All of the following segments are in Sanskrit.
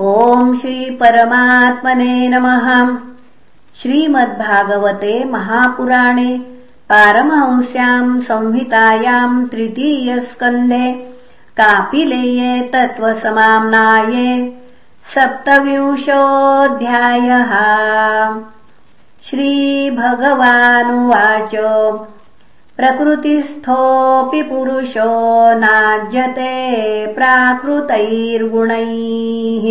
ॐ श्रीपरमात्मने नमः। श्रीमद्भागवते महापुराणे पारमहंस्याम् संहितायाम् तृतीयस्कन्धे कापिलेये तत्त्वसमाम्नाये सप्तविंशोऽध्यायः। श्रीभगवानुवाच प्रकृतिस्थोऽपि पुरुषो नाज्यते प्राकृतैर्गुणैः।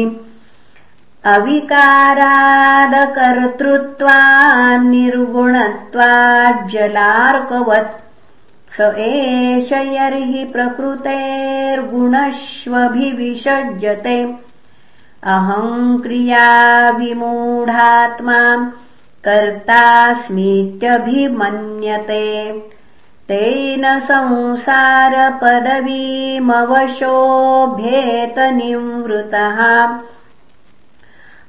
अविकारादकर्तृत्वान्निर्गुणत्वाज्जलार्कवत् स एष यर्हि प्रकृतेर्गुणष्वभिविषज्यते अहङ्क्रियाविमूढात्मा कर्तास्मीत्यभिमन्यते तेन संसारपदवीमवशोऽभ्येतनिवृतः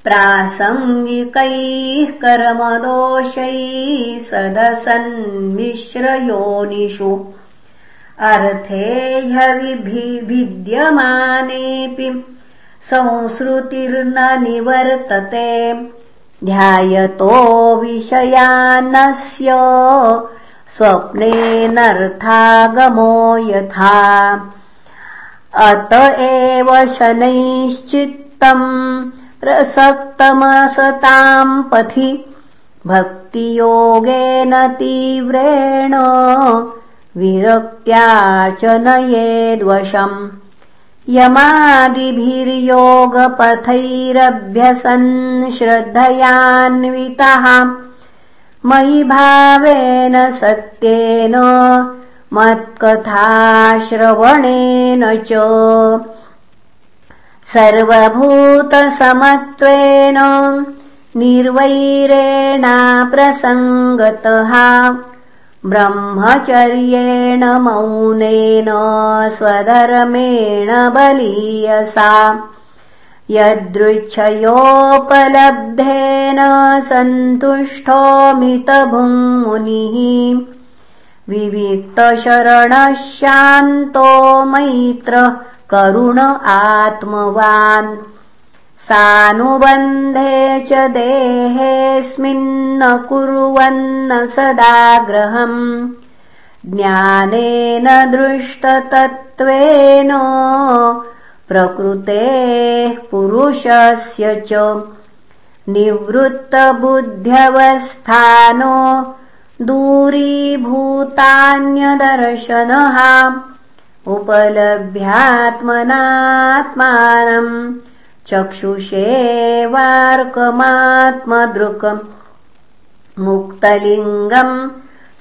प्रासङ्गिकैः कर्मदोषैः सदसन्मिश्रयोनिषु। अर्थे ह्यविभिद्यमानेऽपि संसृतिर्न निवर्तते। ध्यायतो विषयान्नस्य स्वप्नेनर्थागमो यथा। अत एव शनैश्चित्तम् प्रसक्तमसताम् पथि। भक्तियोगेन तीव्रेण विरक्त्या च नयेद्वशम् यमादिभिर्योगपथैरभ्यसन् श्रद्धयान्वितः मयि भावेन सत्येन मत्कथाश्रवणेन च। सर्वभूतसमत्वेन निर्वैरेणाप्रसङ्गतः ब्रह्मचर्येण मौनेन स्वधर्मेण बलीयसा यदृच्छयोपलब्धेन सन्तुष्टोमितभुङ्मुनिः। विविक्तशरणः शान्तो मैत्र करुण आत्मवान्। सानुबन्धे च देहेऽस्मिन्न कुर्वन्न सदाग्रहम्। ज्ञानेन दृष्टतत्त्वेन प्रकृतेः पुरुषस्य च निवृत्तबुद्ध्यवस्थानो दूरीभूतान्यदर्शनः उपलभ्यात्मनात्मानम् चक्षुषेवार्कमात्मदृक् मुक्तलिङ्गम्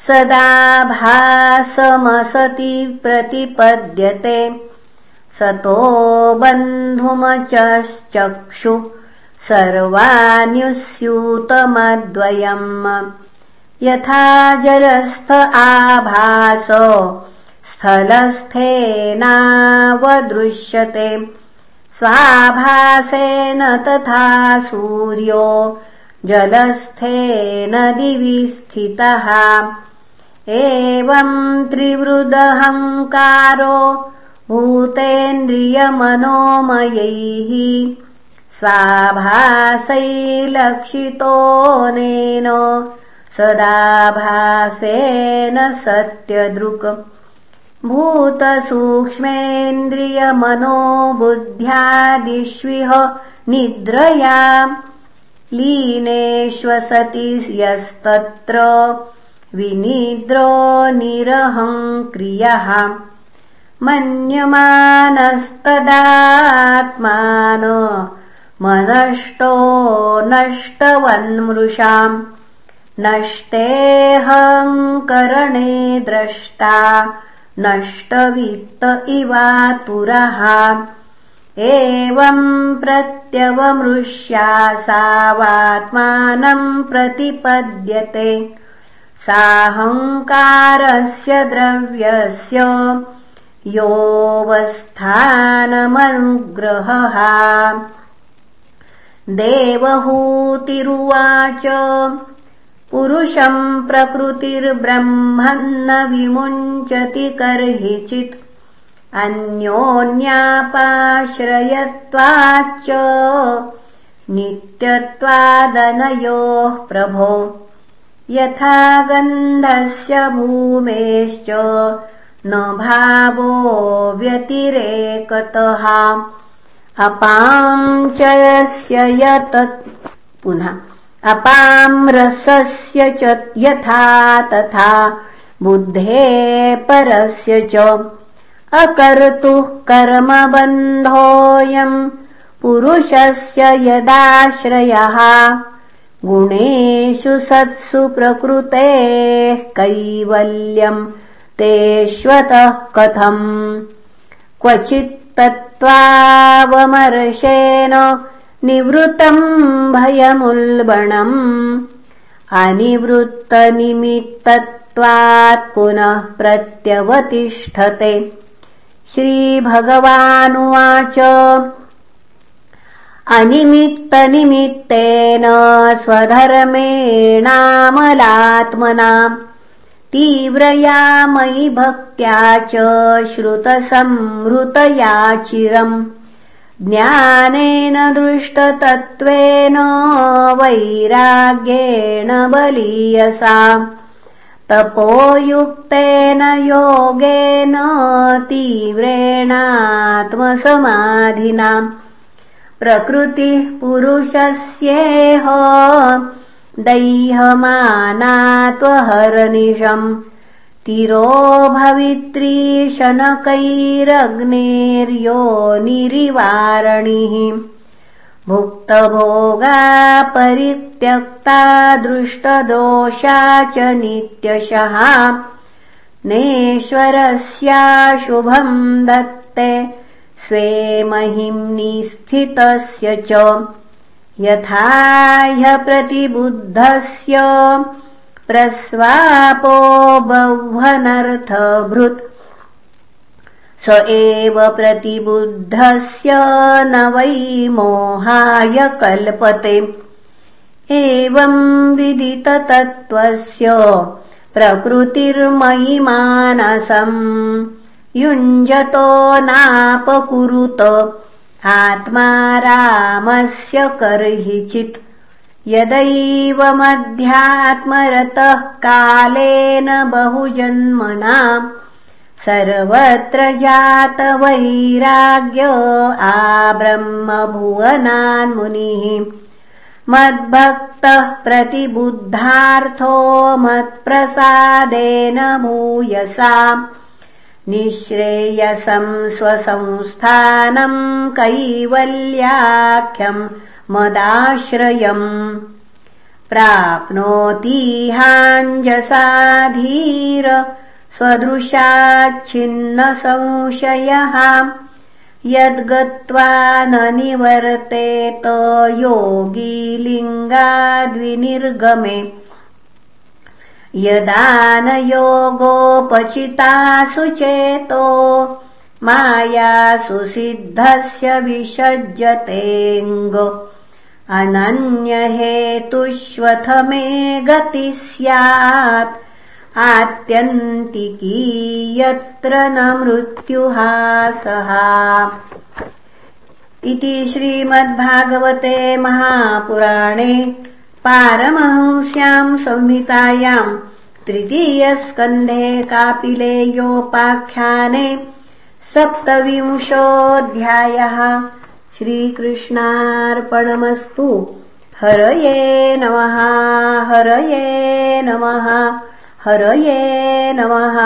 सदा भासमसति प्रतिपद्यते सतो बन्धुमचश्चक्षु सर्वान्युस्यूतमद्वयम्। यथा जलस्थ आभास स्थलस्थेनावदृश्यते। स्वाभासेन तथा सूर्यो जलस्थेन दिवि स्थितः। एवम् त्रिवृदहङ्कारो भूतेन्द्रियमनोमयैः स्वाभासैलक्षितोऽनेन सदाभासेन सत्यदृक्। भूतसूक्ष्मेन्द्रियमनोबुद्ध्यादिष्विह निद्रया लीनेष्वसति यस्तत्र। विनिद्रो निरहङ्क्रियः मन्यमानस्तदात्मान मनष्टो नष्टवन्मृषाम् नष्टेऽहङ्करणे द्रष्टा नष्टवित्त इवातुरः एवम् प्रत्यवमृष्यासावात्मानम् प्रतिपद्यते साहङ्कारस्य द्रव्यस्य योऽवस्थानमनुग्रहः देवहूतिरुवाच पुरुषम् प्रकृतिर्ब्रह्मन्न विमुञ्चति कर्हिचित् अन्योन्यापाश्रयत्वाच्च नित्यत्वादनयोः प्रभो। यथा गन्धस्य भूमेश्च न भावो व्यतिरेकतः। अपां च यस्य यतत् पुनः। अपां रसस्य च यथा तथा। बुद्धे परस्य च। अकर्तुः कर्मबन्धोऽयम् पुरुषस्य यदाश्रयः। गुणेषु सत्सु प्रकृतेः कैवल्यम् तेष्वतः कथम्? क्वचित्तत्त्वावमर्शेन निवृत्तम् भयमुल्बणम्। अनिवृत्तनिमित्तत्वात् पुनः प्रत्यवतिष्ठते। श्रीभगवानुवाच। अनिमित्तनिमित्तेन स्वधर्मेणामलात्मना तीव्रया मयि भक्त्या च श्रुतसंहृतया चिरम्। ज्ञानेन दृष्टतत्त्वेन वैराग्येण बलीयसा। तपोयुक्तेन योगेन तीव्रेणात्मसमाधिना। प्रकृतिः पुरुषस्येह दैहमानात्वहरनिशम्। तिरो भवित्रीशनकैरग्नेर्योनिरिवारणिः भुक्तभोगा परित्यक्ता दृष्टदोषा च नित्यशः। नेश्वरस्याशुभम् दत्ते स्वे महिम्नि स्थितस्य च यथा ह्यप्रतिबुद्धस्य प्रस्वापो बह्वनर्थभृत्। स एव प्रतिबुद्धस्य न वै मोहाय कल्पते। एवम् विदिततत्त्वस्य प्रकृतिर्मयि मानसम् युञ्जतो नापकुरुत आत्मा रामस्य कर्हिचित् यदैवमध्यात्मरतः कालेन बहुजन्मना। सर्वत्र जातवैराग्य आब्रह्मभुवनान्मुनिः मद्भक्तः प्रतिबुद्धार्थो मत्प्रसादेन भूयसा निःश्रेयसम् स्वसंस्थानम् कैवल्याख्यम् मदाश्रयम् प्राप्नोतीहाञ्जसाधीर स्वदृशाच्छिन्नसंशयः। यद्गत्वा न निवर्तेत योगी लिङ्गाद्विनिर्गमे यदा न योगोपचितासु चेतो मायासु सिद्धस्य विसज्जतेऽङ्ग अनन्यहेतुष्वथ मे गतिः स्यात्। आत्यन्तिकी यत्र न मृत्युहासः। इति श्रीमद्भागवते महापुराणे पारमहंस्याम् संहितायाम् तृतीयस्कन्धे कापिलेयोपाख्याने सप्तविंशोऽध्यायः श्रीकृष्णार्पणमस्तु। हरये नमः हरये नमः हरये नमः